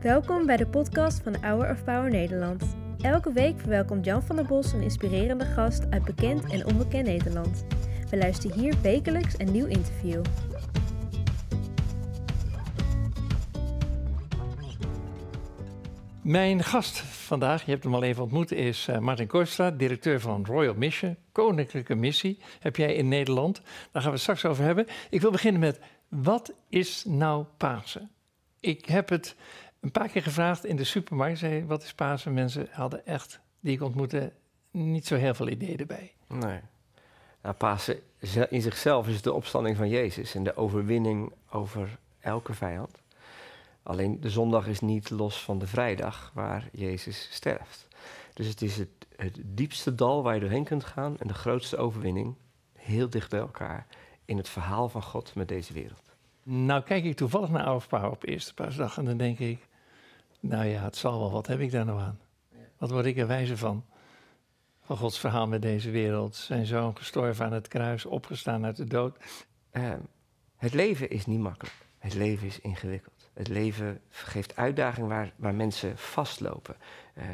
Welkom bij de podcast van Hour of Power Nederland. Elke week verwelkomt Jan van der Bos een inspirerende gast uit bekend en onbekend Nederland. We luisteren hier wekelijks een nieuw interview. Mijn gast vandaag, je hebt hem al even ontmoet, is uh, Martin Kooistra, directeur van Royal Mission, Koninklijke Missie. Heb jij in Nederland? Daar gaan we straks over hebben. Ik wil beginnen met, wat is nou Pasen? Ik heb het een paar keer gevraagd in de supermarkt. Zei, wat is Pasen? Mensen hadden echt, die ik ontmoette, niet zo heel veel ideeën erbij. Nee. Nou, Pasen in zichzelf is de opstanding van Jezus en de overwinning over elke vijand. Alleen de zondag is niet los van de vrijdag waar Jezus sterft. Dus het is het, het diepste dal waar je doorheen kunt gaan en de grootste overwinning, heel dicht bij elkaar, in het verhaal van God met deze wereld. Nou kijk ik toevallig naar Oude Paar op eerste paasdag en dan denk ik, nou ja, het zal wel, wat heb ik daar nou aan? Wat word ik er wijzer van? Van Gods verhaal met deze wereld. Zijn zoon gestorven aan het kruis, opgestaan uit de dood. Uh, het leven is niet makkelijk. Het leven is ingewikkeld. Het leven geeft uitdagingen waar, waar mensen vastlopen. Uh,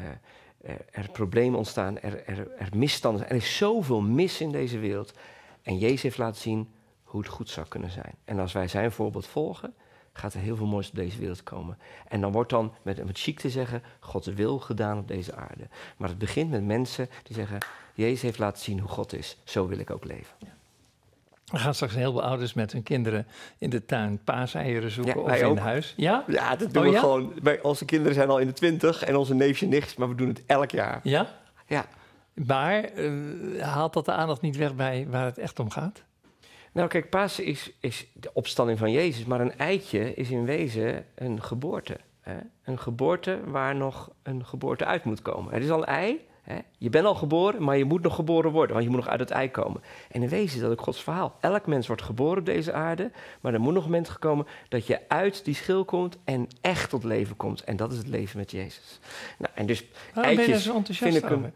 er, er, problemen ontstaan, er, er, er misstanden. Er is zoveel mis in deze wereld. En Jezus heeft laten zien hoe het goed zou kunnen zijn. En als wij zijn voorbeeld volgen, gaat er heel veel moois op deze wereld komen. En dan wordt dan, met, met chic te zeggen, Gods wil gedaan op deze aarde. Maar het begint met mensen die zeggen, Jezus heeft laten zien hoe God is, zo wil ik ook leven. Ja. Er gaan straks een heleboel ouders met hun kinderen in de tuin paaseieren zoeken of in huis. Ja? Ja, dat doen oh, we gewoon. Onze kinderen zijn al in de twintig en onze neefje nichts, maar we doen het elk jaar. Ja? Ja. Maar uh, haalt dat de aandacht niet weg bij waar het echt om gaat? Nou, kijk, Pasen is, is de opstanding van Jezus, maar een eitje is in wezen een geboorte. Hè? Een geboorte waar nog een geboorte uit moet komen. Het is al een ei, hè? je bent al geboren, maar je moet nog geboren worden, want je moet nog uit het ei komen. En in wezen is dat ook Gods verhaal. Elk mens wordt geboren op deze aarde, maar er moet nog een moment gekomen dat je uit die schil komt en echt tot leven komt. En dat is het leven met Jezus. Nou, en dus Waarom eitjes ben je zo enthousiast vind ik hem,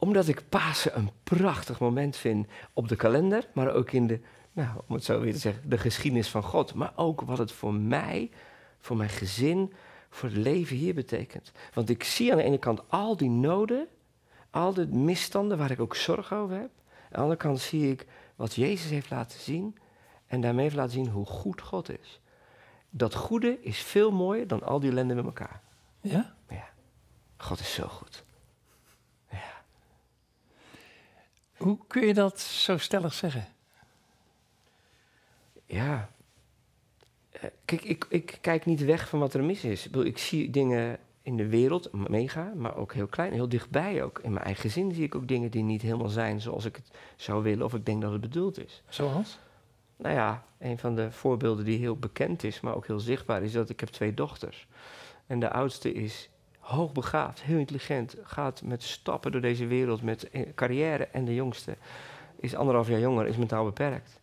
omdat ik Pasen een prachtig moment vind op de kalender, maar ook in de, nou, om het zo weer te zeggen, de geschiedenis van God. Maar ook wat het voor mij, voor mijn gezin, voor het leven hier betekent. Want ik zie aan de ene kant al die noden, al de misstanden waar ik ook zorg over heb. Aan de andere kant zie ik wat Jezus heeft laten zien en daarmee heeft laten zien hoe goed God is. Dat goede is veel mooier dan al die ellende met elkaar. Ja? Ja. God is zo goed. Hoe kun je dat zo stellig zeggen? Ja. Eh, kijk, ik, ik kijk niet weg van wat er mis is. Ik, bedoel, ik zie dingen in de wereld, mega, maar ook heel klein, heel dichtbij ook. In mijn eigen gezin zie ik ook dingen die niet helemaal zijn zoals ik het zou willen of ik denk dat het bedoeld is. Zoals? Nou ja, een van de voorbeelden die heel bekend is, maar ook heel zichtbaar, is dat ik heb twee dochters. En de oudste is hoogbegaafd, heel intelligent, gaat met stappen door deze wereld, met carrière. En de jongste is anderhalf jaar jonger, is mentaal beperkt.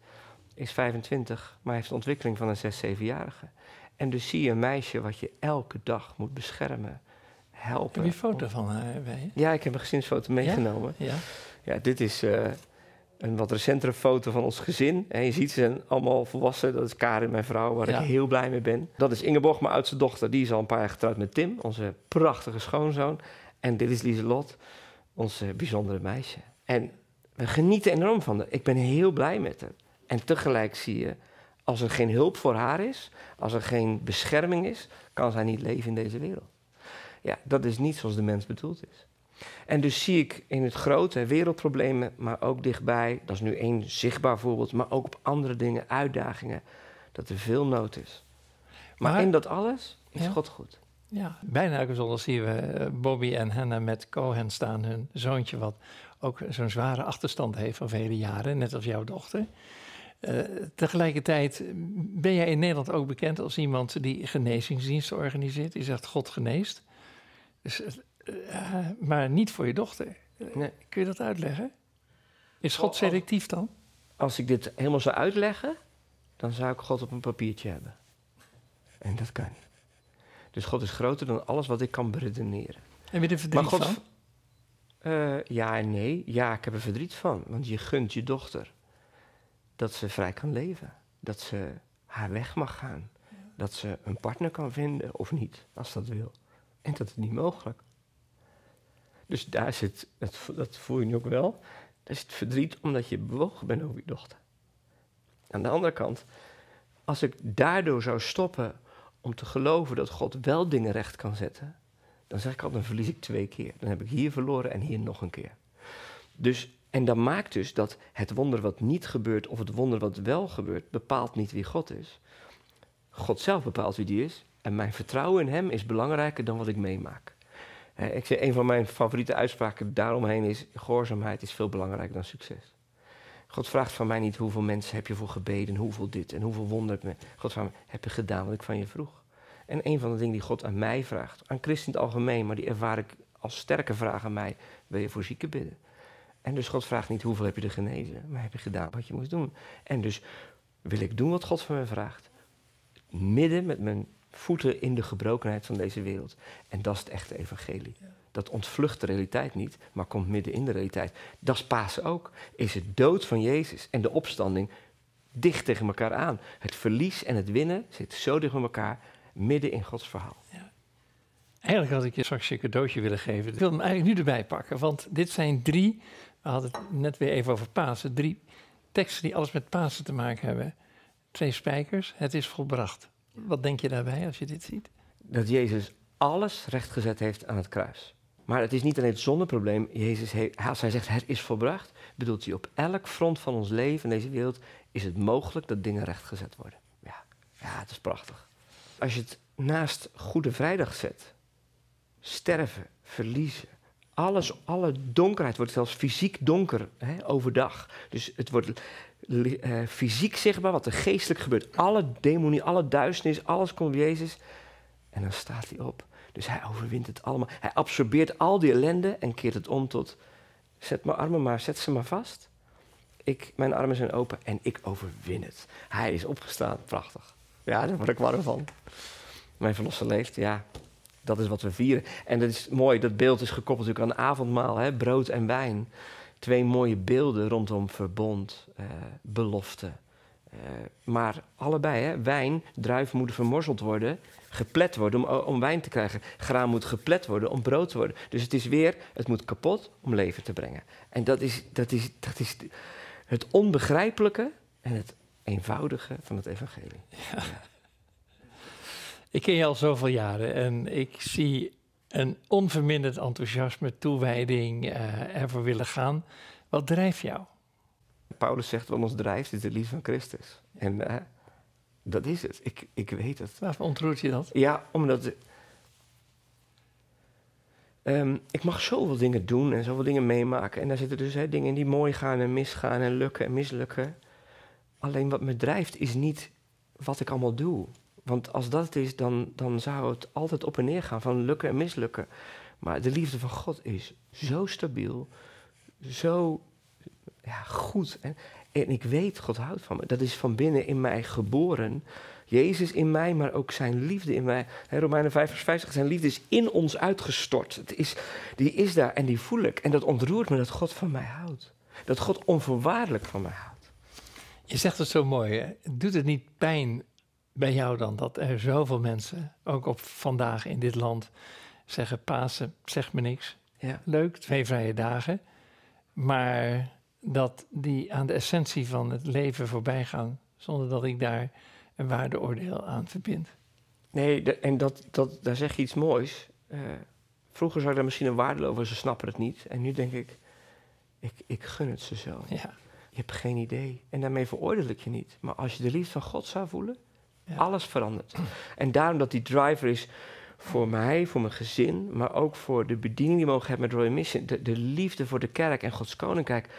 Is 25, maar heeft de ontwikkeling van een 6, 7-jarige. En dus zie je een meisje wat je elke dag moet beschermen, helpen. Heb je een foto van haar bij Ja, ik heb een gezinsfoto meegenomen. Ja? Ja, dit is uh, een wat recentere foto van ons gezin. En je ziet ze zijn allemaal volwassen. Dat is Karin, mijn vrouw, waar ik heel blij mee ben. Dat is Ingeborg, mijn oudste dochter. Die is al een paar jaar getrouwd met Tim, onze prachtige schoonzoon. En dit is Lieselot, onze bijzondere meisje. En we genieten enorm van haar. Ik ben heel blij met haar. En tegelijk zie je, als er geen hulp voor haar is, als er geen bescherming is, kan zij niet leven in deze wereld. Ja, dat is niet zoals de mens bedoeld is. En dus zie ik in het grote wereldproblemen, maar ook dichtbij, dat is nu één zichtbaar voorbeeld, maar ook op andere dingen, uitdagingen, dat er veel nood is. Maar, in dat alles is God goed. Ja, bijna elke zondag zien we eh, Bobby en Hannah met Cohen staan, hun zoontje, wat ook zo'n zware achterstand heeft van vele jaren, net als jouw dochter. Uh, tegelijkertijd ben jij in Nederland ook bekend als iemand die genezingsdiensten organiseert. Die zegt God geneest. Dus uh, maar niet voor je dochter. Nee. Kun je dat uitleggen? Is God selectief dan? Als ik dit helemaal zou uitleggen, dan zou ik God op een papiertje hebben. En dat kan niet. Dus God is groter dan alles wat ik kan beredeneren. Heb je er verdriet God, van? Uh, ja en nee. Ja, ik heb er verdriet van. Want je gunt je dochter dat ze vrij kan leven. Dat ze haar weg mag gaan. dat ze een partner kan vinden of niet, als dat wil. En dat is niet mogelijk. Dus daar zit, dat, dat voel je nu ook wel, daar het verdriet omdat je bewogen bent over je dochter. Aan de andere kant, als ik daardoor zou stoppen om te geloven dat God wel dingen recht kan zetten, dan zeg ik al, dan verlies ik twee keer. Dan heb ik hier verloren en hier nog een keer. Dus, en dat maakt dus dat het wonder wat niet gebeurt of het wonder wat wel gebeurt, bepaalt niet wie God is. God zelf bepaalt wie die is. En mijn vertrouwen in hem is belangrijker dan wat ik meemaak. Ik zeg, een van mijn favoriete uitspraken daaromheen is: gehoorzaamheid is veel belangrijker dan succes. God vraagt van mij niet hoeveel mensen heb je voor gebeden, hoeveel dit en hoeveel wonderen. God vraagt me, heb je gedaan wat ik van je vroeg? En een van de dingen die God aan mij vraagt, aan christen in het algemeen, maar die ervaar ik als sterke vraag aan mij, wil je voor zieken bidden? En dus God vraagt niet hoeveel heb je er genezen, maar heb je gedaan wat je moest doen? En dus wil ik doen wat God van mij vraagt. Midden met mijn voeten in de gebrokenheid van deze wereld. En dat is het echte evangelie. Dat ontvlucht de realiteit niet, maar komt midden in de realiteit. Dat is Pasen ook. Is het dood van Jezus en de opstanding dicht tegen elkaar aan. Het verlies en het winnen zitten zo dicht bij elkaar, midden in Gods verhaal. Ja. Eigenlijk had ik je straks een cadeautje willen geven. Ik wil hem eigenlijk nu erbij pakken, want dit zijn drie, we hadden het net weer even over Pasen, drie teksten die alles met Pasen te maken hebben. Twee spijkers, het is volbracht. Wat denk je daarbij als je dit ziet? Dat Jezus alles rechtgezet heeft aan het kruis. Maar het is niet alleen het zonneprobleem. Jezus als hij zegt het is volbracht, bedoelt hij op elk front van ons leven in deze wereld is het mogelijk dat dingen rechtgezet worden. Ja, ja het is prachtig. Als je het naast Goede Vrijdag zet, sterven, verliezen, alles, alle donkerheid wordt zelfs fysiek donker hè, overdag. Dus het wordt uh, fysiek zichtbaar, wat er geestelijk gebeurt. Alle demonie, alle duisternis, alles komt bij Jezus. En dan staat hij op. Dus hij overwint het allemaal. Hij absorbeert al die ellende en keert het om tot... Zet mijn armen maar, zet ze maar vast. Ik, mijn armen zijn open en ik overwin het. Hij is opgestaan, prachtig. Ja, daar word ik warm van. Mijn verlosser leeft, ja. Dat is wat we vieren. En dat is mooi, dat beeld is gekoppeld natuurlijk aan avondmaal, hè, brood en wijn. Twee mooie beelden rondom verbond, eh, belofte. Eh, maar allebei, hè, wijn, druif moet vermorzeld worden, geplet worden om, om wijn te krijgen. Graan moet geplet worden om brood te worden. Dus het is weer, het moet kapot om leven te brengen. En dat is, dat is, dat is het onbegrijpelijke en het eenvoudige van het evangelie. Ja. Ik ken je al zoveel jaren en ik zie een onverminderd enthousiasme, toewijding, uh, ervoor willen gaan. Wat drijft jou? Paulus zegt, wat ons drijft is de liefde van Christus. En uh, dat is het. Ik, ik weet het. Waarvoor ontroert je dat? Ja, omdat... Um, ik mag zoveel dingen doen en zoveel dingen meemaken. En daar zitten dus dingen die mooi gaan en misgaan en lukken en mislukken. Alleen wat me drijft is niet wat ik allemaal doe. Want als dat het is, dan, dan zou het altijd op en neer gaan van lukken en mislukken. Maar de liefde van God is zo stabiel, zo ja, goed. En, en ik weet, God houdt van me. Dat is van binnen in mij geboren. Jezus in mij, maar ook zijn liefde in mij. He, Romeinen 5 vers 50, zijn liefde is in ons uitgestort. Het is, die is daar en die voel ik. En dat ontroert me dat God van mij houdt. Dat God onvoorwaardelijk van mij houdt. Je zegt het zo mooi, hè? doet het niet pijn bij jou dan dat er zoveel mensen, ook op vandaag in dit land, zeggen: Pasen zegt me niks. Ja. Leuk, twee vrije dagen. Maar dat die aan de essentie van het leven voorbij gaan, zonder dat ik daar een waardeoordeel aan verbind. Nee, en dat, dat, daar zeg je iets moois. Uh, vroeger zou ik daar misschien een waarde over, ze snappen het niet. En nu denk ik, ik, ik gun het ze zo. Ja. Je hebt geen idee. En daarmee veroordeel ik je niet. Maar als je de liefde van God zou voelen, alles verandert. En daarom dat die driver is voor mij, voor mijn gezin, maar ook voor de bediening die we mogen hebben met Royal Mission. De, de liefde voor de kerk en Gods koninkrijk.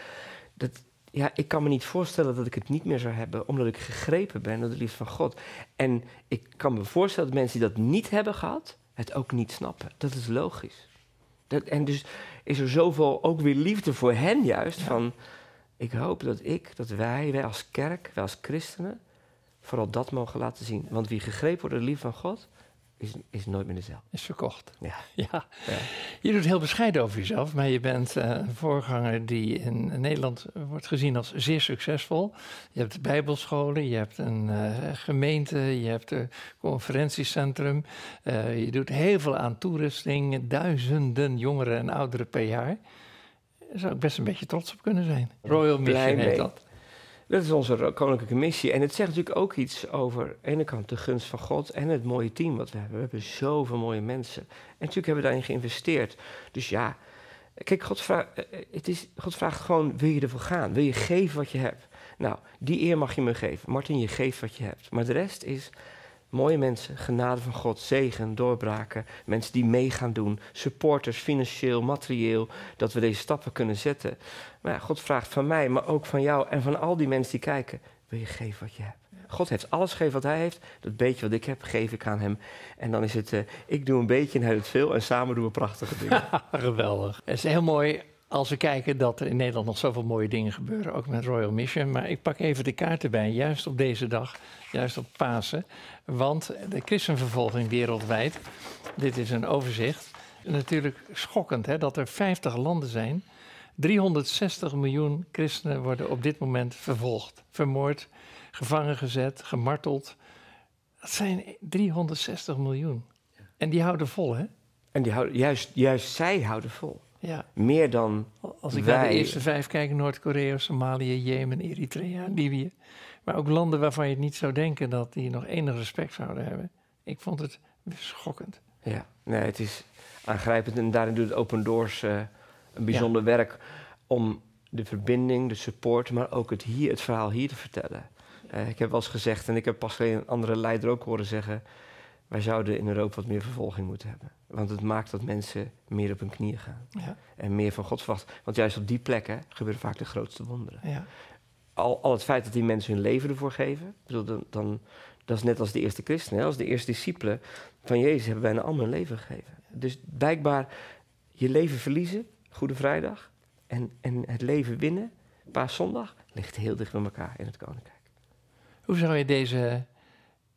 Dat, ja, ik kan me niet voorstellen dat ik het niet meer zou hebben, omdat ik gegrepen ben door de liefde van God. En ik kan me voorstellen dat mensen die dat niet hebben gehad, het ook niet snappen. Dat is logisch. Dat, en dus is er zoveel ook weer liefde voor hen juist. Van, ik hoop dat ik, dat wij, wij als kerk, wij als christenen, vooral dat mogen laten zien. Want wie gegrepen wordt door de liefde van God, is, is nooit meer dezelfde. Is verkocht. Ja. ja. ja. Je doet heel bescheiden over jezelf, maar je bent uh, een voorganger die in Nederland wordt gezien als zeer succesvol. Je hebt bijbelscholen, je hebt een uh, gemeente, je hebt een conferentiecentrum. Uh, je doet heel veel aan toerusting, duizenden jongeren en ouderen per jaar. Daar zou ik best een beetje trots op kunnen zijn. Royal Mission heet dat. Dat is onze koninklijke missie. En het zegt natuurlijk ook iets over aan de ene kant de gunst van God en het mooie team wat we hebben. We hebben zoveel mooie mensen. En natuurlijk hebben we daarin geïnvesteerd. Dus ja, kijk, God, vraagt, het is, God vraagt gewoon, wil je ervoor gaan? Wil je geven wat je hebt? Nou, die eer mag je me geven. Martin, je geeft wat je hebt. Maar de rest is mooie mensen, genade van God, zegen, doorbraken. Mensen die mee gaan doen, supporters, financieel, materieel, dat we deze stappen kunnen zetten. Maar ja, God vraagt van mij, maar ook van jou en van al die mensen die kijken, wil je geven wat je hebt? God heeft alles gegeven wat hij heeft. Dat beetje wat ik heb, geef ik aan hem. En dan is het, uh, ik doe een beetje en hij doet veel. En samen doen we prachtige dingen. Geweldig. Het is heel mooi als we kijken dat er in Nederland nog zoveel mooie dingen gebeuren, ook met Royal Mission. Maar ik pak even de kaart erbij, juist op deze dag, juist op Pasen. Want de christenvervolging wereldwijd, dit is een overzicht. Natuurlijk schokkend hè, dat er 50 landen zijn. 360 miljoen christenen worden op dit moment vervolgd, vermoord, gevangen gezet, gemarteld. Dat zijn 360 miljoen. En die houden vol, hè? En die houden, juist, juist zij houden vol. Ja. Meer dan Als ik wij. naar de eerste vijf kijk, Noord-Korea, Somalië, Jemen, Eritrea, Libië. Maar ook landen waarvan je het niet zou denken dat die nog enig respect zouden hebben. Ik vond het schokkend. Ja, nee, het is aangrijpend. En daarin doet Open Doors uh, een bijzonder ja. werk om de verbinding, de support, maar ook het, hier, het verhaal hier te vertellen. Uh, ik heb wel eens gezegd, en ik heb pas een andere leider ook horen zeggen... wij zouden in Europa wat meer vervolging moeten hebben. Want het maakt dat mensen meer op hun knieën gaan. Ja. En meer van God verwachten. Want juist op die plekken gebeuren vaak de grootste wonderen. Ja. Al, al het feit dat die mensen hun leven ervoor geven... Bedoel, dan, dan, dat is net als de eerste christenen. Als de eerste discipelen van Jezus hebben bijna allemaal hun leven gegeven. Dus blijkbaar je leven verliezen, Goede Vrijdag... en, en het leven winnen, Paaszondag... ligt heel dicht bij elkaar in het Koninkrijk. Hoe zou je deze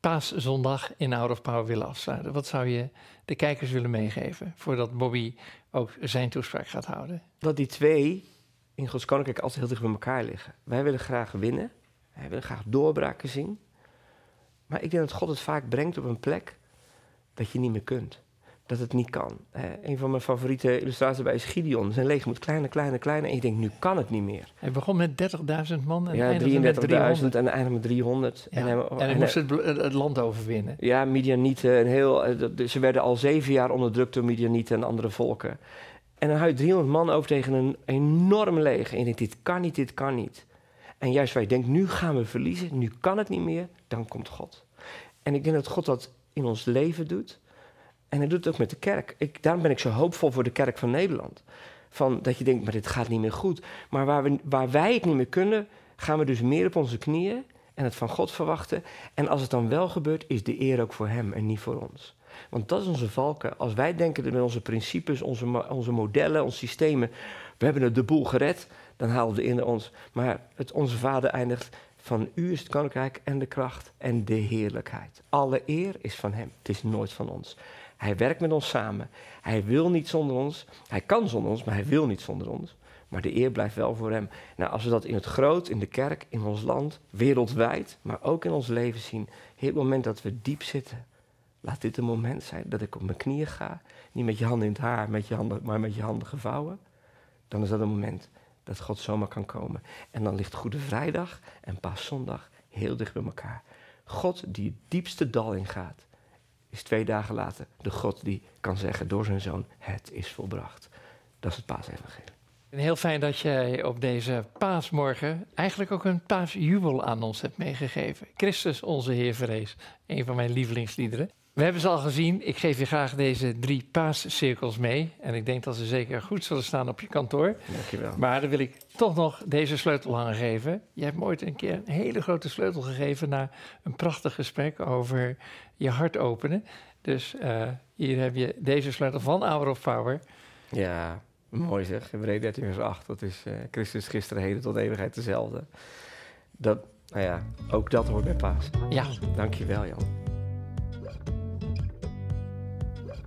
paaszondag in Out of Power willen afsluiten? Wat zou je de kijkers willen meegeven voordat Bobby ook zijn toespraak gaat houden? Dat die twee in Gods Koninkrijk altijd heel dicht bij elkaar liggen. Wij willen graag winnen, wij willen graag doorbraken zien. Maar ik denk dat God het vaak brengt op een plek dat je niet meer kunt. Dat het niet kan. He, een van mijn favoriete illustraties bij is Gideon. Zijn leger moet kleiner, kleiner, kleiner. En je denkt, nu kan het niet meer. Hij begon met 30.000 man en ja, 33.000 en eindigde met 300. Ja, en hij, en hij moest het, het, land overwinnen. Ja, Midianieten. En heel, ze werden al zeven jaar onderdrukt door Midianieten en andere volken. En dan hou je 300 man over tegen een enorm leger. En je denkt, dit kan niet, dit kan niet. En juist waar je denkt, nu gaan we verliezen, nu kan het niet meer, dan komt God. En ik denk dat God dat in ons leven doet. En hij doet het ook met de kerk. Ik, daarom ben ik zo hoopvol voor de kerk van Nederland. Van dat je denkt, maar dit gaat niet meer goed. Maar waar, we, waar wij het niet meer kunnen, gaan we dus meer op onze knieën en het van God verwachten. En als het dan wel gebeurt, is de eer ook voor hem en niet voor ons. Want dat is onze valken. Als wij denken dat met onze principes, onze, onze modellen, onze systemen, we hebben het de boel gered, dan halen we in ons. Maar het, onze vader eindigt, van u is het koninkrijk en de kracht en de heerlijkheid. Alle eer is van hem, het is nooit van ons. Hij werkt met ons samen. Hij wil niet zonder ons. Hij kan zonder ons, maar hij wil niet zonder ons. Maar de eer blijft wel voor hem. Nou, als we dat in het groot, in de kerk, in ons land, wereldwijd, maar ook in ons leven zien. Het moment dat we diep zitten. Laat dit een moment zijn dat ik op mijn knieën ga. Niet met je handen in het haar, met je handen, maar met je handen gevouwen. Dan is dat een moment dat God zomaar kan komen. En dan ligt Goede Vrijdag en Paaszondag heel dicht bij elkaar. God die het diepste dal ingaat is twee dagen later de God die kan zeggen door zijn zoon: Het is volbracht. Dat is het paasevangelie. Heel fijn dat jij op deze paasmorgen eigenlijk ook een paasjubel aan ons hebt meegegeven. Christus, onze Heer vrees. Een van mijn lievelingsliederen. We hebben ze al gezien. Ik geef je graag deze drie paascirkels mee. En ik denk dat ze zeker goed zullen staan op je kantoor. Dankjewel. Maar dan wil ik toch nog deze sleutelhanger geven. Je hebt me ooit een keer een hele grote sleutel gegeven... na een prachtig gesprek over je hart openen. Dus uh, hier heb je deze sleutel van Hour of Power. Ja, mooi zeg. Hebreeën 13 vers 8. Dat is uh, Christus gisteren, heden tot eeuwigheid dezelfde. Dat, nou ja, ook dat hoort bij paas. Ja. Dankjewel Jan.